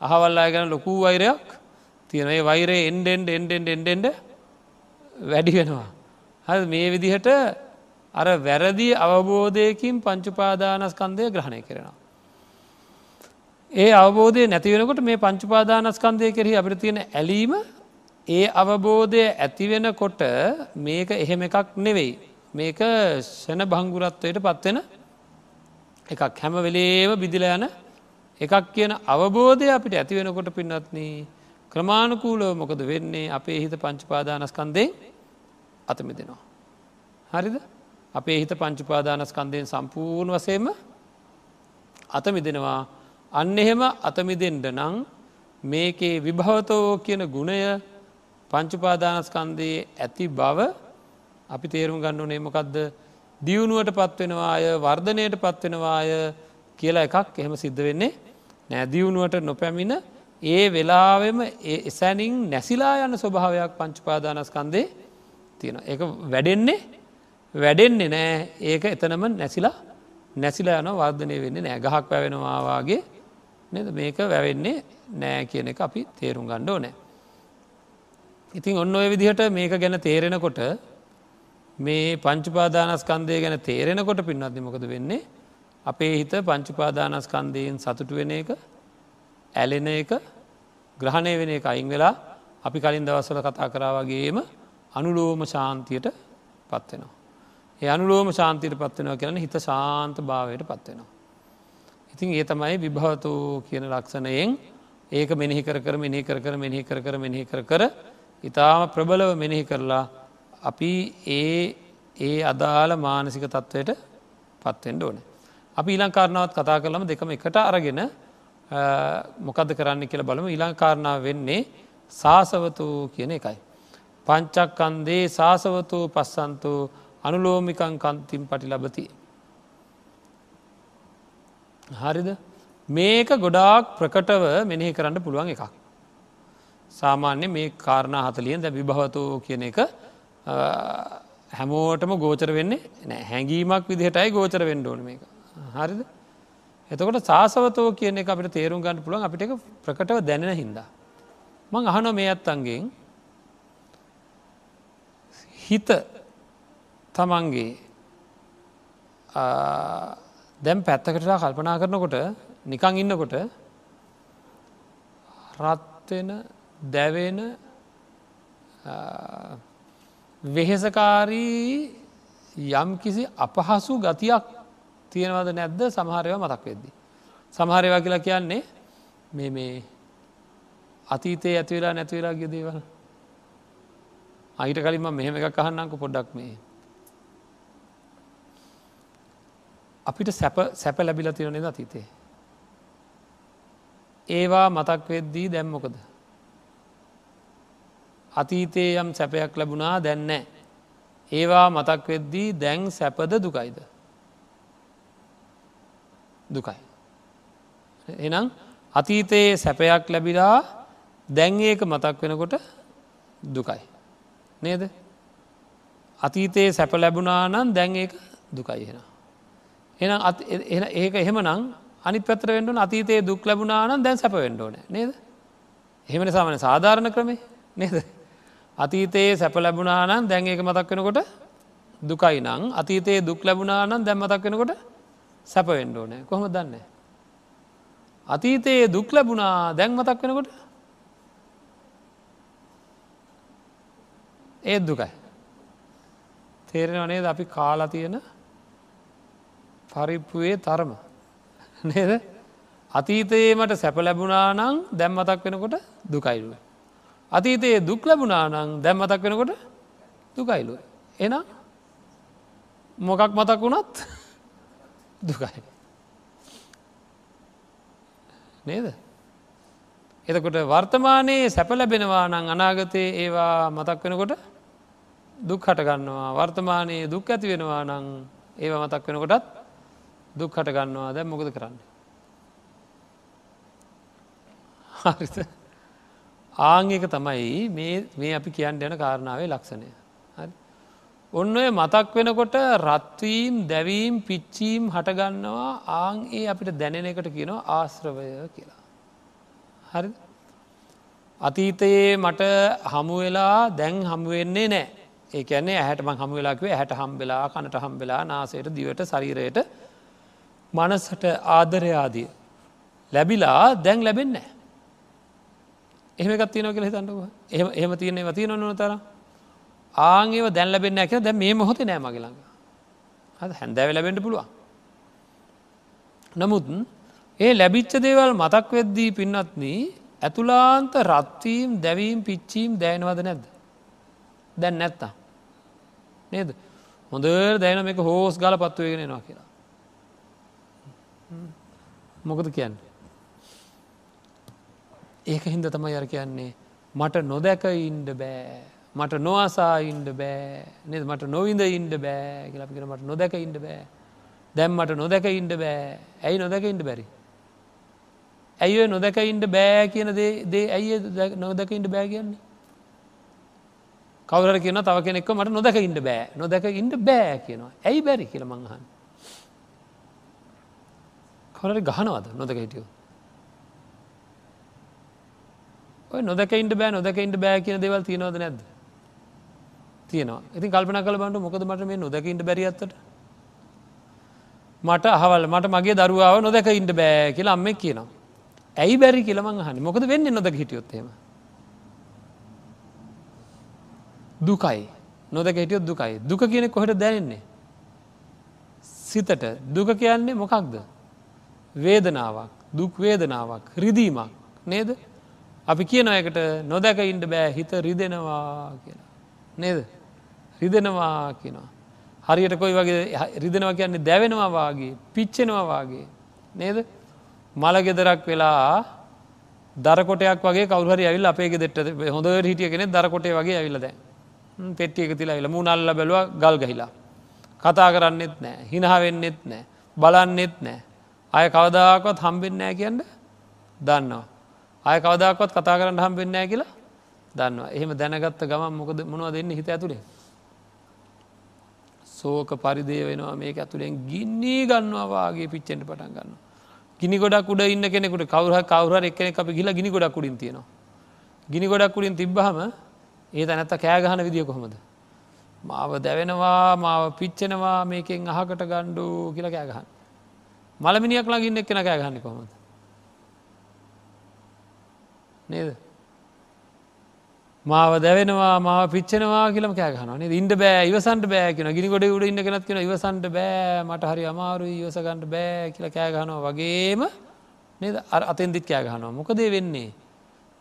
අහවල් අය ගැන ලොකූ වෛරයක් තියෙනඒ වෛරය එන්ඩෙන්ඩ එන්ඩෙන්ඩ එන්ඩෙන්ඩ වැඩි වෙනවා. හ මේ විදිහට අර වැරදි අවබෝධයකින් පංචුපාදානස්කන්දය ග්‍රහණය කරෙනවා. ඒ අවබෝධය නැතිවෙනකොට මේ පංචුපාදානස්කන්දය කෙරෙහි අපිට තියෙන ඇලීම ඒ අවබෝධය ඇතිවෙන කොට මේක එහෙම එකක් නෙවෙයි. මේක ෂණ භංගුරත්වයට පත්වෙන එකක් හැම වෙලේව බිදිල යන එකක් කියන අවබෝධය අපිට ඇති වෙනකොට පින්නත්න ක්‍රමාණකූලව මොකද වෙන්නේ අපේ හිත පංචපාදානස්කන්දේ අතමි දෙනවා. හරිද අපේ හිත පංචුපාදානස්කන්දයෙන් සම්පූර්ණ වසේම අතමිදෙනවා අන්න එහෙම අතමිදෙන්ට නං මේකේ විභවතෝ කියන ගුණය පංචුපාදානස්කන්දයේ ඇති බව අපි තේරුම් ගන්න ඕනේ. මොකක්ද දියුණුවට පත්වෙනවාය වර්ධනයට පත්වෙනවාය කියලා එකක් එහෙම සිද්ධ වෙන්නේ නැදියුණුවට නොපැමිණ ඒ වෙලාවෙම එසැනින් නැසිලා යන ස්වභාවයක් පංචුපාදානස්කන්දේ තියෙන. එක වැඩෙන්නේ වැඩෙන්නේ නෑ. ඒක එතනම නැසිලා නැසිලා යන වර්ධනය වෙන්නේ නෑ. ගහක් වැවෙනවාගේ නද? මේක වැවෙන්නේ නෑ කියන එක අපි තේරුම් ගණ්ඩෝ නෑ. ඉතින් ඔන්න ඔය විදිහට මේක ගැන තේරෙනකොට මේ පංචුපාදානස්කන්දය ගැන තේරෙනකොට පින්නත්ති මොකද වෙන්නේ අපේ හිත පංචුපාදානස්කන්දයෙන් සතුටු වෙන එක ඇලෙන එක ග්‍රහණය වෙන එක අයින් වෙලා අපි කලින් දවස්සල කතා කරාවගේම අනුලෝම ශාන්තියට පත්වෙනවා. ඒ අනුලෝම ශාන්තියට පත්වෙනවා කියන හිත ශාන්ත භාවයට පත්වෙනවා. ඉතින් ඒ තමයි විභවතු කියන ලක්ෂණයෙන් ඒක මෙනෙහි කර කර මෙනෙහි කර කර මෙනෙහි කර කර මෙනෙහි කර කර ඉතාම ප්‍රබලව මෙනෙහි කරලා අපි ඒ ඒ අදාළ මානසික තත්ත්වයට පත්වෙන්ට ඕන. අපි ඊලංකාරණාවත් කතා කරලම දෙකම එකට අරගෙන මොකද කරන්න කියල බලම ඉලංකාරණාව වෙන්නේ සාසවතු කියන එකයි. පංචක්කන්දේ සාසවතු පස්සන්තු අනුලෝමිකං කන්තිම් පටි ලබති. හරිද මේක ගොඩාක් ප්‍රකටව මෙනෙහි කරන්න පුළුවන් එකක්. සාමාන්‍ය මේ කාරණා හතලියෙන් දැ විභවතෝ කියන එක හැමෝටම ගෝචර වෙන්නේ නෑ හැඟීමක් විදිහටයි ගෝචර වෙන්න ඕන මේක. හරිද? එතකොට සාසවතෝ කියන එක අපිට තේරුම් ගන්න පුළුවන්. අපිට ප්‍රකටව දැනෙන හින්දා. මං අහන මේ අත්තන්ගෙන්. හිත තමන්ගේ දැම් පැත්තකටලා කල්පනා කරනකොට නිකං ඉන්නකොට රත්වෙන දැවෙන වෙහෙසකාරී යම් කිසි අපහසු ගතියක් තියෙනවද නැද්ද? සමහරයව මතක් වෙද්දි. සමහරවා කියලා කියන්නේ මේ මේ අතීතයේ ඇතිවෙලා නැතිවෙලා ගිය දේවල්. අයිට කලින්ම මෙහෙම එකක් අහන්නංක පොඩ්ඩක් මේ. අපිට සැප සැප ලැබිල තිරනෙද අතීතේ? ඒවා මතක් වෙද්දී දැම්මොකද අතීතයේ යම් සැපයක් ලැබුණා දැන්නෑ ඒවා මතක් වෙද්දී දැන් සැපද දුකයිද? දුකයි. එනම් අතීතයේ සැපයක් ලැබිලා දැන් ඒක මතක් වෙනකොට දුකයි. නේද? අතීතයේ සැප ලැබුණා නම් දැන් ඒක දුකයි හෙන එන ඒක එහෙම නං අනි පත්‍ර වෙන්ඩුන අතීතයේ දුක් ලැබුණා නම් දැන් සැප වෙන්ඩෝන නේද? එහෙමන සාමන සාධාරණ ක්‍රමේ. නේද? අතීතයේ සැප ලැබුණා නම් දැන් ඒක මතක් වෙනකොට දුකයි නං. අතීතයේ දුක් ලැබුණා නම් දැම් මතක් වෙනකොට සැප වෙන්ඩෝනෑ කොහොම දන්න? අතීතයේ දුක් ලැබුණා දැන් මතක් වෙනකොට ඒත් දුකයි. තේරෙනවනේද අපි කාලා තියෙන පරිප්පුයේ තරම. නේද? අතීතයේ මට සැප ලැබුණා නං දැම් මතක් වෙනකොට දුකයිලුව. අතීතයේ දුක් ලැබුණා නං දැම් මතක් වෙනකොට දුකයිලුව. එන මොකක් මතක් වුණත් (laughs) දුකයි. නේද එතකොට වර්තමානයේ සැප ලැබෙනවා නං අනාගතයේ ඒවා මතක් වෙනකොට දුක් හටගන්නවා වර්තමානයේ දුක් ඇති වෙනවා නං ඒව මතක් වෙනකොටත් දුක් හටගන්නවා දැ මොකද කරන්න. හරි ආංගක තමයි මේ අපි කියන්න යන කාරණාවේ ලක්ෂණය. ඔන්න ඔය මතක් වෙනකොට රත්වීම් දැවීම් පිච්චීම් හටගන්නවා ආං ඒ අපිට දැනෙන එකට කියනවා ආශ්‍රවය කියලා. හරි අතීතයේ මට හමුවෙලා දැන් හමුවෙන්නේ නෑ. ඒ ඇන්නේ ඇහැට මං හම වෙලාකිවේ හැට හම්බෙලා කනට හම්බෙලා නාසයට දිවට ශරීරයට මනසට ආදරයාදිය ලැබිලා දැන් ලැබෙන්න එහෙම එකත් තියනව කියල හිතන්නක එහම එහම තියන්නේ වතිය නොන තර ආංගේව දැන් ලැබෙන්න ඇක දැ මේ මොහොත නෑ මගලඟ හද හැන්දෑව ලැබෙන්ට පුළුවන්. නමුත් ඒ ලැබිච්ච දේවල් මතක් වෙද්දී පින්නත්න ඇතුලාන්ත රත්වීම් දැවීම් පිච්චීම් දෑනවද නැද්ද? දැන් නැත්තා නේද? හොඳ දැන මේක හෝස් ගල පත්වයගෙනෙනවා කියලා. මොකද කියන්න? ඒක හින්ද තමයි අර කියන්නේ. මට නොදැක ඉන්ඩ බෑ. මට නොවසා ඉන්ඩ බෑ. නද? මට නොවිඳ ඉන්ඩ බෑ කියලපිකට මට නොදැක ඉන්ඩ බෑ. දැම්මට නොදැක ඉන්ඩ බෑ. ඇයි නොදැක ඉන්ඩ බැරි? ඇයි නොදැක ඉන්ඩ බෑ කියන දේ ඇයි නොදැක ඉන්ඩ බෑ කියන්නේ? කවර කියන තව කෙනෙක් මට නොදැක ඉන්ඩ බෑ. නොදැක ඉන්ඩ බෑ කියනවා. ඇයි බැරි කියල මංහන් කවරට ගහනවද නොදක හිටියෝ ඔය නොදක ඉන්ට බෑ නොදක ඉන්ට බෑ කියන දෙවල් තියෙනවද නැද්ද? තියෙනවා. ඉතින් කල්පන කල බට මොකද මට මේ නොදක ඉන්ට බැරිත්තට මට අහවල් මට මගේ දරුවාව නොදක ඉන්ට බෑ කියලා අම්මෙක් කියනවා. ඇයි බැරි කියලමං හනි මොකද වෙන්න නොදක හිටියොත්තේම දුකයි. නොදක හිටියොත් දුකයි. දුක කියන කොහට දැනෙන්නේ? සිතට. දුක කියන්නේ මොකක්ද? වේදනාවක් දුක් වේදනාවක් රිදීමක් නේද? අපි කියනයකට නොදැක ඉන්ඩ බෑ හිත රිදෙනවා කියලා. නේද? රිදෙනවා කියනවා. හරියට කොයි වගේ රිදෙනවා කියන්නේ දැවෙනවා වගේ පිච්චෙනවා වගේ. නේද? මළගෙදරක් වෙලා දරකොටයක් වගේ කවුහරි ඇවිල් අපේ දෙට හොඳ හිටිය කෙනෙ දරකොටේ වගේ ඇවිලද පෙට්ටියක තිලා ඇල මුණල්ල බැලුව ගල් ගහිලා. කතා කරන්නෙත් නෑ හිනහවෙන්නෙත් නෑ බලන්නෙත් නෑ. අය කවදාකවත් හම්බෙන් නෑ කියන්න දන්නවා. අය කවදක්වත් කතා කරන්න හම්බෙන්නෑ කියලා දන්නවා. එහෙම දැනගත්ත ගමන් මොකද මොනවා දෙන්න හිත ඇතුළේ සෝක පරිදේ වෙනවා මේක ඇතුළෙන් ගින්නේ ගන්නවාගේ පිච්චෙන්ට පටන් ගන්න ගිනි ගොඩක් උඩ ඉන්න කෙනෙකුට කවර කවර එක්කෙන අපි ගිල ගිනි ගොඩක් උඩින් තියෙනවා. ගිනි ගොඩක් උඩින් තිබ්බහම ඒ තැනැත්ත කෑගහන විදිිය කොහොමද? මාව දැවෙනවා මාව පිච්චෙනවා මේකෙන් අහකට ගණ්ඩු කියල කෑගහන් මළමිනියක් ලගින්න එක්කෙන කෑගහන්න කොහොමද? නේද? මාව දැවෙනවා මාව පිච්චනවා කියලම කෑගහන ඉන්ඩ බෑ ඉවසන්ට බෑ කියෙන ගිනි ගොඩ උඩ ඉන්න කෙනත් කියෙන ඉවසන්ට බෑ මට හරි අමාරු ඉවසගන්ට බෑ කියල කෑගහනවා වගේම නේද? අර අතෙන්දිත් කෑගහනවා මොකදේ වෙන්නේ?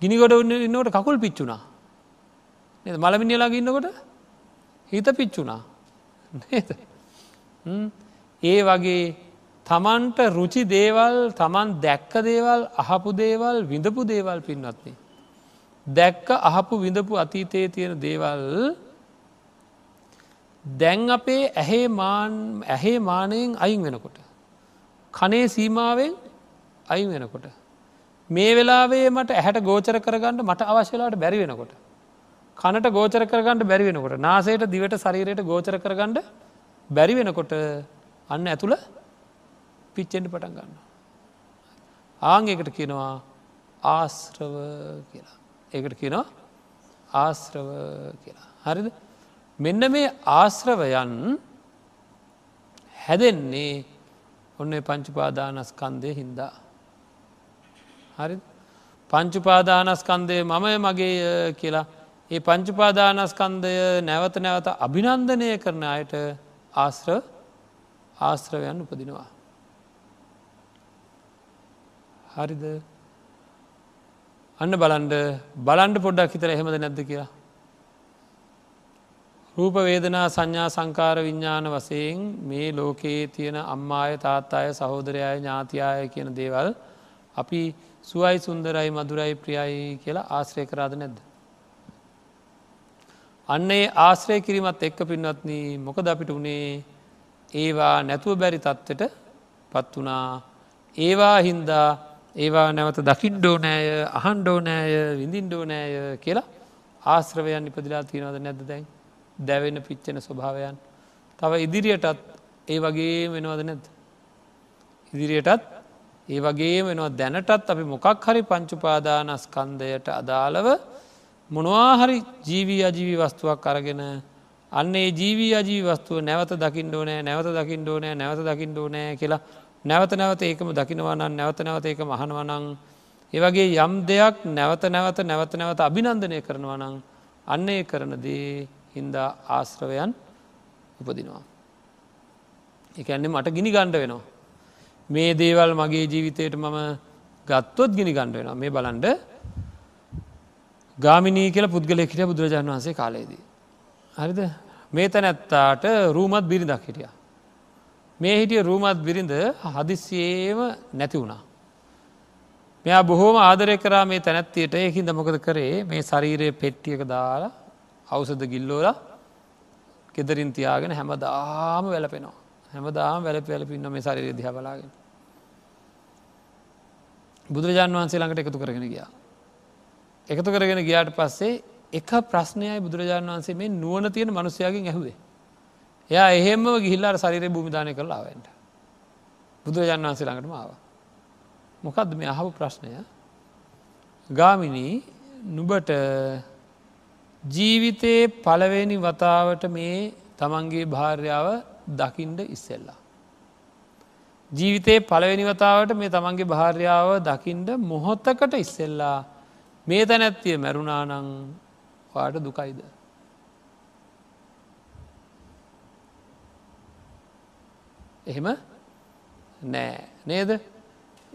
ගිනි ගොඩ උන්න ඉන්නවට කකුල් පිච්චුණා. නද? මළමිනිියලාග ඉන්නකොට හිත පිච්චුණා. නේද? ඒ වගේ තමන්ට රුචි දේවල් තමන් දැක්ක දේවල් අහපු දේවල් විඳපු දේවල් පින්වත්න්නේ. දැක්ක අහපු විඳපු අතීතයේ තියෙන දේවල් දැන් අපේ ඇහේ ඇහේ මානයෙන් අයින් වෙනකොට. කනේ සීමාවෙන් අයින් වෙනකොට. මේ වෙලාවේ මට ඇහැට ගෝචර කරගන්නට මට අවශ්‍යලාට බැරි වෙනකොට. කනට ගෝචර කරගන්නට බැරි වෙනකොට නාසයට දිවට ශරීරයට ගෝචර කරගන්නඩ බැරි වෙනකොට අන්න ඇතුළ පිච්චෙන්ට පටන් ගන්න. ආංගකට කියනවා ආශ්‍රව කියලා. ඒකට කියනවා ආශ්‍රව කියලා. හරිද මෙන්න මේ ආශ්‍රවයන් හැදෙන්නේ ඔන්න පංචුපාදානස්කන්දය හින්දා. හරි පංචුපාදානස්කන්දය මමය මගේ කියලා ඒ පංචුපාදානස්කන්දය නැවත නැවත අභිනන්දනය කරන අයට ආශ්‍ර ආශ්‍රවයන් උපදිනවා. හරිද අන්න බලන්ඩ බලන්ඩ පොඩ්ඩක් හිතර එහෙමද නැද්ද කියලා. රූප වේදනා සංඥා සංකාර විඤ්ඥාන වසයෙන් මේ ලෝකයේ තියෙන අම්මාය තාත්තාය සහෝදරයය ඥාතියාය කියන දේවල් අපි සුවයි සුන්දරයි මදුරයි ප්‍රියයි කියලා ආශ්‍රය කරාද නැද්ද. අන්න ඒ ආශ්‍රය කිරීමත් එක්ක පින්වත්න මොකද අපිට වනේ ඒවා නැතුව බැරි තත්වට පත් වනා ඒවා හින්දා ඒවා නැවත දකිින්ඩෝ නෑය අහන්ඩෝ නෑය විඳින්ඩෝ නෑය කියලා ආශ්‍රවයන් ඉපදිලා තියෙනවද නැද්ද දැන්? දැවෙන පිච්චෙන ස්වභාවයන්. තව ඉදිරියටත් ඒ වගේ වෙනවද නැද්ද? ඉදිරියටත් ඒ වගේ වෙනවා. දැනටත් අපි මොකක් හරි පංචුපාදානස්කන්දයට අදාළව මොනවාහරි ජීවී අජීවි වස්තුවක් අරගෙන අන්නේ ජීවී අජී වස්තුව නැවත දකිින්ඩෝනෑ නැවත දකිින්ඩෝනෑ නැවත දකිින්ඩෝනෑ කියලා නැවත නැවත ඒකම දකිනවනන් නැවත නැවත ඒක මහනවනං ඒවගේ යම් දෙයක් නැවත නැවත නැවත නැවත අභිනන්දනය කරනවා නං අන්න ඒ කරන දේ හින්දා ආශ්‍රවයන් උපදිනවා. එකන්නේ මට ගිනි ගණ්ඩ වෙනවා. මේ දේවල් මගේ ජීවිතයට මම ගත්තොත් ගිනි ගණ්ඩ වෙනවා මේ බලන්ඩ ගාමිනී කියල පුද්ගලෙකිට බුදුරජාණන් වහන්සේ කාලයේදී. හරිද මේ තැනැත්තාට රූමත් බිරිඳක් හිටිය. මේ හිටිය රූමත් බිරිඳ හදිස්සියේම නැති වුණා. මෙයා බොහෝම ආදරය කරා මේ තැනැත්තියට ඒකින් දමොකද කරේ මේ ශරීරය පෙට්ටියක දාලා අවසද ගිල්ලෝල කෙදරින් තියාගෙන හැමදාම වැලපෙනවා. හැමදාම වැල පැලපින්න මේ ශරීරය දිහ බලාගෙන. බුදුරජාන් වහන්සේ ළඟට එකතු කරගෙන ගියා. එකතු කරගෙන ගියාට පස්සේ එක ප්‍රශ්නයයි බුදුරජාණන් වහන්සේ මේ නුවන තියෙන මනුස්සයාගෙන් ඇහුවේ. එයා එහෙම ගිහිල්ලාර ශරිරය භූමිධානය කරලාවෙන්ට. බුදුරජාණන් වහන්සේ ළඟටම ආව. මොකක්ද මේ අහපු ප්‍රශ්නය ගාමිනී නුබට ජීවිතයේ පලවෙනි වතාවට මේ තමන්ගේ භාර්යාව දකිින්ඩ ඉස්සෙල්ලා. ජීවිතයේ පළවෙනි වතාවට මේ තමන්ගේ භාර්යාව දකිින්ඩ මොහොත්තකට ඉස්සෙල්ලා මේ තැනැත්තිය මැරුණානං වාට දුකයිද. එහෙම නෑ නේද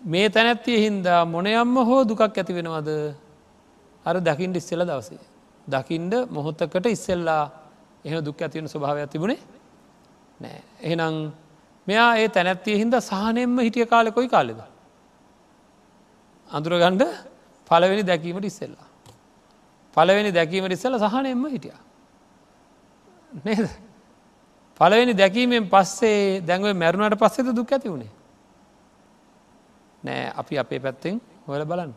මේ තැනැත්තිය හින්දා මොනයම්ම හෝ දුකක් ඇති වෙනවද අර දකිින්ට ඉස්සෙල දවසේ. දකිින්ඩ මොහොත්තකට ඉස්සෙල්ලා එහ දුක් ඇතිවෙන ස්වභාවයක් තිබුණේ නෑ. එහෙනම් මෙයා ඒ තැනැත්තිය හින්ද සහනෙන්ම හිටිය කාලෙ කොයි කාලෙද. අඳුරගණ්ඩ පලවෙනි දැකීමට ඉස්සෙල්ලා. පලවෙනි දැකීමට ඉස්සල සහනයෙන්ම හිටිය. නේද. පලවෙනි දැකීමෙන් පස්සේ දැන්ව මැරුණට පස්සෙද දුක් ඇති වුණේ. නෑ අපි අපේ පැත්තෙන් හොල බලන්න.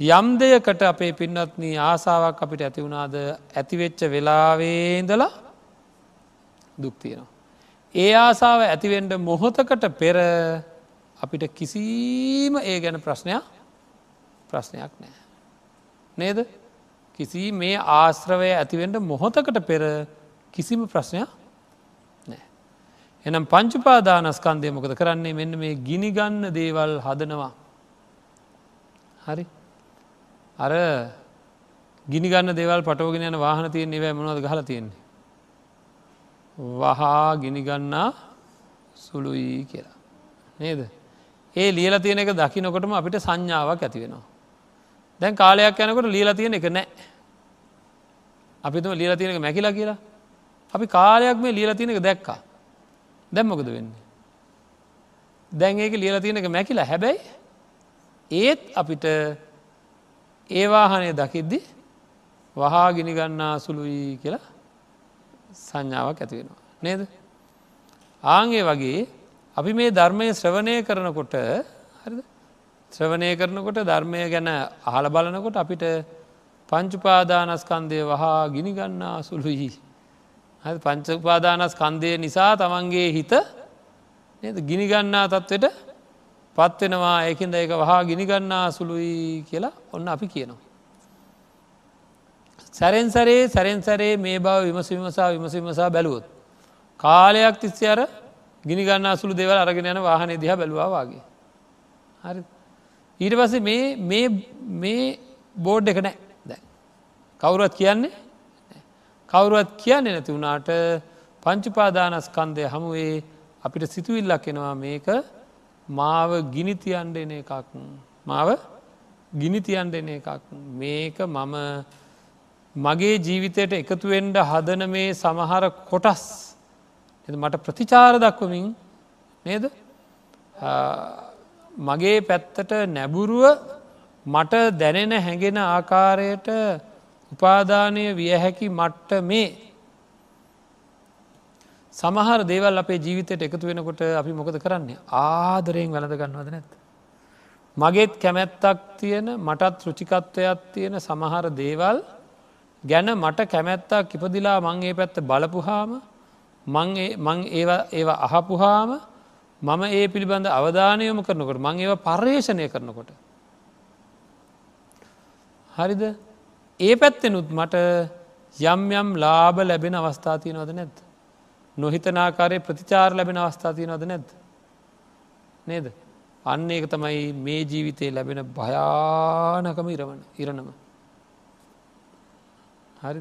යම් දෙයකට අපේ පින්නත්න ආසාාවක් අපිට ඇති වුණාද ඇතිවෙච්ච වෙලාවේදලා දුක්තියනවා. ඒ ආසාාව ඇතිවෙන්ඩ මොහොතකට පෙර අපිට කිසිීම ඒ ගැන ප්‍රශ්නයක් ප්‍රශ්නයක් නෑ. නේද කිසි මේ ආශ්‍රවය ඇතිවෙන්ට මොහොතකට පෙර කිසිම ප්‍රශ්නයක් නෑ. එනම් පංචුපාදානස්කන්දය මොකද කරන්නේ මෙන්න මේ ගිනිගන්න දේවල් හදනවා. හරි අර ගිනිගන්න දේවල් පටෝගෙන යන වාහන තියෙන් නිවැ මොනද ගහල තියෙන්නේ. වහා ගිනිගන්නා සුළුයි කියලා. නේද. ඒ ලියල තියෙන එක දකිනකොටම අපිට සංඥාවක් ඇති වෙනවා. දැන් කාලයක් යනකොට ලියලා තියෙන එක නෑ. අපිතුම ලියල තියෙන එක මැකිලා කියලා. අපි කාලයක් මේ ලියල තියෙන එක දැක්කා. දැම්මකද වෙන්නේ. දැන් ඒක ලියලා තියෙන එක මැකිලා හැබැයි ඒත් අපිට ඒවාහනය දකිද්දි වහා ගිනිගන්නා සුළුයි කියලා සංඥාවක් ඇති වෙනවා. නේද. ආංගේ වගේ අපි මේ ධර්මය ශ්‍රවණය කරනකොට හරිද ශ්‍රවණය කරනකොට ධර්මය ගැන අහල බලනකොට අපිට පංචුපාදානස්කන්දය වහා ගිනිගන්නා සුළුයි. පංචපාදානස්කන්දය නිසා තමන්ගේ හිත ගිනිගන්නා තත්වට පත්වෙනවා ඒකින්ද ඒක වහා ගිනිගන්නා සුළුයි කියලා ඔන්න අපි කියනවා. සැරෙන්සරේ සැරෙන්සරේ මේ බව විමසවිමසා විමසවිමසා බැලුවොත්. කාලයක් තිස්සේ අර ගිනිගන්න සුළු දෙවල් අරගෙන යන වාහනය දිහ බැලවා වගේ. හරි ඊට පස මේ බෝඩ් එක නෑ දැ. කවුරුවත් කියන්නේ කවුරුවත් කියන්නේ නැති වුණාට පංචුපාදානස්කන්දය හමුවේ අපිට සිතුවිල්ලක් එනවා මේක. මාව ගිනිතියන්ඩ එන එකක්. මාව ගිනිතියන්ඩ එන එකක්. මේක මම මගේ ජීවිතයට එකතුවෙන්ඩ හදන මේ සමහර කොටස්. මට ප්‍රතිචාර දක්වමින් නේද? මගේ පැත්තට නැබුරුව මට දැනෙන හැඟෙන ආකාරයට උපාදානය විය හැකි මට්ට මේ සමහර දේවල් අපේ ජීවිතයට එකතු වෙනකොට අපි මොකද කරන්නේ ආදරයෙන් වැළඳ ගන්නවද නැත්. මගේත් කැමැත්තක් තියෙන මටත් රුචිකත්වයක් තියෙන සමහර දේවල් ගැන මට කැමැත්තක් ඉපදිලා මං ඒ පැත්ත බලපුහාම මං ඒවා අහපුහාම මම ඒ පිළිබඳ අවධානයම කරනකොට මං ඒව පර්යේෂණය කරනකොට. හරිද ඒ පැත්තෙනුත් මට යම් යම් ලාබ ලැබෙන අවස්ථාතියනවද නැද්ද. නොහිතනාකාරය ප්‍රතිචාර ලැබෙන අවස්ථාතියනවද නැද්ද. නේද. අන්න ඒක තමයි මේ ජීවිතය ලැබෙන භයානකම ඉරවන ඉරණම. හරි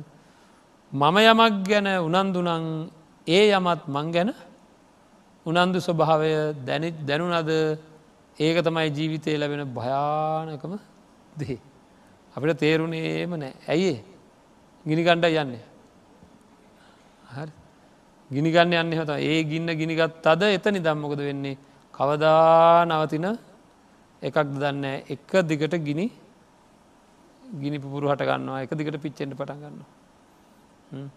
මම යමක් ගැන උනන්දුනං ඒ යමත් මං ගැන උනන්දු ස්වභාවය දැනිත් දැනුනද ඒක තමයි ජීවිතය ලැබෙන භයානකම දේ. අපිට තේරුණේම නෑ. ඇයිඒ ගිනිගණ්ඩ යන්නේ. හරි. ගිනිගන්න යන්න හොත ඒ ගින්න ගිනිගත් අද එතනි දම්මොකද වෙන්නේ? කවදා නවතින එකක් දන්න එක දිගට ගිනි ගිනි පුපුරු හට ගන්නවා. එක දිගට පිච්චෙන්ට පටන් ගන්න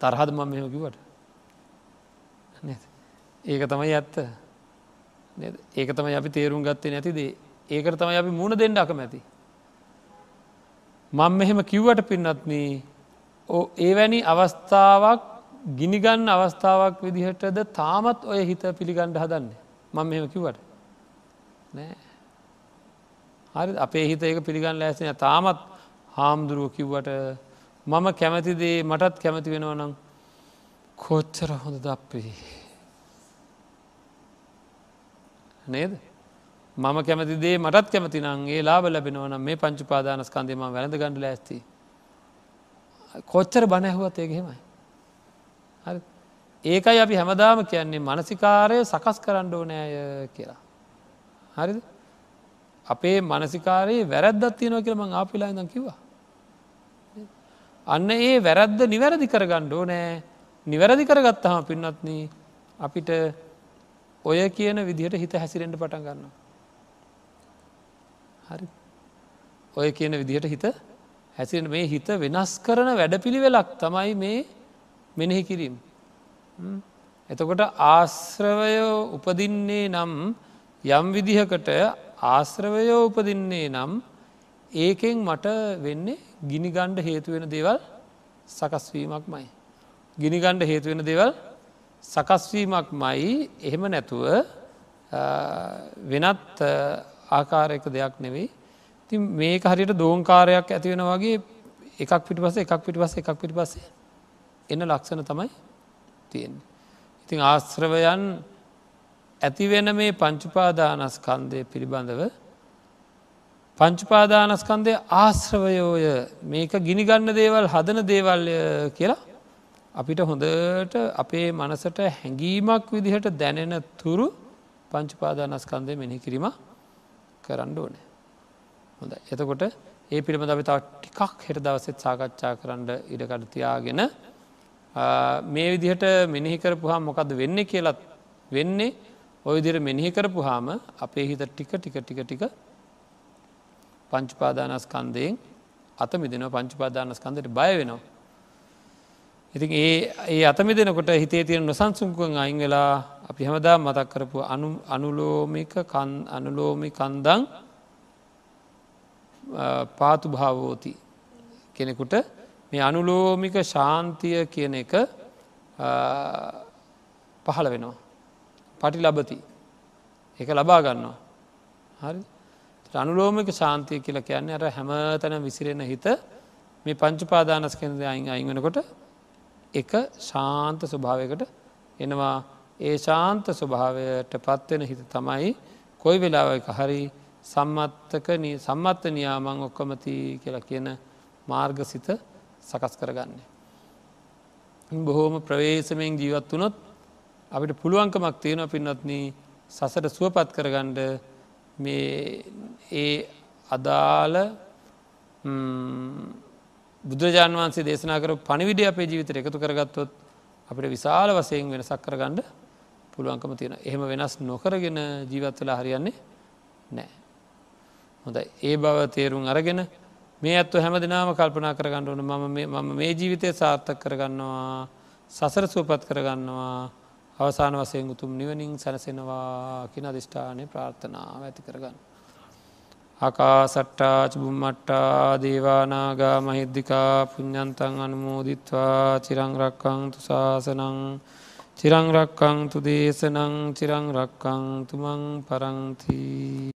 තරහද මම මෙහකිවට ඒක තමයි ඇත්ත. ඒක තමයි අපි තේරුම් ගත්තේ නැතිදේ ඒකට තමයි අපි මුණ දෙන්න අකමැති. මං මෙහෙම කිව්වට පින්නත්න ඒවැනි අවස්ථාවක් ගිනිගන්න අවස්ථාවක් විදිහටද තාමත් ඔය හිත පිළිගණ්ඩ හදන්නේ? මං මෙහෙම කිවට නෑ. හරි අපේ හිත ඒක පිළිගන්න ලෑසන තාමත් හාමුදුරුව කිව්වට මම කැමතිදේ මටත් කැමති වෙනවා නම් කොච්චර හොඳ දප්පේ නේද? මම කැමතිදේ මටත් කැමති නංගේ ලාබ ලැබෙනවනම් මේ පංචුපාදානස්කන්දේම වැළඳ ගණඩ ඇස්ති කොච්චර බණැහුවත් ඒගෙහෙමයි හරි ඒකයි අපි හැමදාම කියන්නේ මනසිකාරය සකස් කරන්න ඕනෑය කියලා. හරිද අපේ මනසිකාරයේ වැරැද්දත් තියෙනව කියල මං ආපිලා ඉදම් කිවා. අන්න ඒ වැරැද්ද නිවැරදි කරගණ්ඩ ඕනෑ නිවැරදි කරගත්තහම පින්නත්න අපිට ඔය කියන විදිහට හිත හැසිරෙන්ට පටන් ගන්න. හරි ඔය කියන විදිහට හිත හැසිරෙන මේ හිත වෙනස් කරන වැඩපිළිවෙලක් තමයි මේ මෙනෙහි කිරීම. එතකොට ආශ්‍රවයෝ උපදින්නේ නම් යම් විදිහකට ආශ්‍රවයෝ උපදින්නේ නම් ඒකෙන් මට වෙන්නේ ගිනිගණ්ඩ හේතුවෙන දේවල් සකස්වීමක් මයි. ගිනිගණ්ඩ හේතුවෙන දේවල් සකස්වීමක් මයි එහෙම නැතුව වෙනත් ආකාරයක දෙයක් නෙවෙයි ති මේක හරියට දෝංකාරයක් ඇතිවෙන වගේ එකක් පිටි පස එකක් පිටි පස එකක් පිටි පසේ එන ලක්ෂණ තමයි තියෙන්. ඉතිං ආශ්‍රවයන් ඇතිවෙන මේ පංචුපාදානස්කන්දය පිළිබඳව පංචුපාදානස්කන්දය ආශ්‍රවයෝය මේක ගිනිගන්න දේවල් හදන දේවල්ය කියලා අපිට හොඳට අපේ මනසට හැඟීමක් විදිහට දැනෙන තුරු පංචුපාදානස්කන්දය මෙහි කිරීම කරන්න ඕනෑ. හොඳ එතකොට ඒ පිළිබඳ අපි තව ටිකක් හෙට දවසෙත් සාකච්ඡා කරන්න ඉඩකඩ තියාගෙන මේ විදිහට මෙනෙහි කරපුහා මොකද වෙන්න කියලත් වෙන්නේ ඔය දිර මෙනෙහි කරපුහාම අපේ හිත ටික ටික ටික ටික පංචුපාදානස්කන්දයෙන් අතමිදෙන පංචුපාදානස්කන්දයට බය වෙනවා. ඉතින් ඒ ඒ අතමි දෙනකොට හිතේ තියෙන නොසන්සුන්කුවන් අයින් වෙලා අපි හැමදා මතක් කරපු අනුලෝමික අනුලෝමි කන්දං පාතු භාවෝති කෙනෙකුට මේ අනුලෝමික ශාන්තිය කියන එක පහළ වෙනවා. පටි ලබති එක ලබා ගන්නවා. හරි අනුලෝමික ශාන්තිය කියල කියන්නේ අර හැම තැන විසිරෙන හිත මේ පංචුපාදානස් කෙනද අයින් අයිවෙනකොට එක ශාන්ත ස්වභාවයකට එනවා ඒ ශාන්ත ස්වභාවයට පත්වෙන හිත තමයි කොයි වෙලාවක හරි සම්මත්තක සම්මත්ත නියාමං ඔක්කොමති කියලා කියන මාර්ගසිත සකස් කරගන්නේ. බොහෝම ප්‍රවේශමයෙන් ජීවත් වනොත් අපිට පුළුවන්කමක් තියෙන පින්නත්න සසට සුවපත් කරගණ්ඩ මේ ඒ අදාළ බුදුරජාන් වන්සේ දේශනා කර පනිවිඩ අපේ ජීවිතර එකතු කරගත්තොත් අපිට විශාල වසයෙන් වෙන සක්කරගණ්ඩ පුළුවන්කම තියෙන එහෙම වෙනස් නොකරගෙන ජීවත් වෙලා හරියන්නේ නෑ. හොඳ ඒ බව තේරුම් අරගෙන මේ ඇත්ව හැම දෙනාම කල්පනා කරගන්න ඕන මම මේ ජීවිතය සාර්ථක කරගන්නවා සසර සුවපත් කරගන්නවා අවසාන වසයෙන් උතුම් නිවනින් සැනසෙනවා කින අධිෂ්ඨානය ප්‍රාර්ථනාව ඇති කරගන්න. අකා සට්ටා චබුම්මට්ටා දේවානාගා මහිද්දිකා පුഞ්ඥන්තන් අනුමෝදිත්වා චිරංරක්කං තුසාසනං චිරංරක්කං තු දේශනං චිරංරක්කං තුමං පරංතිී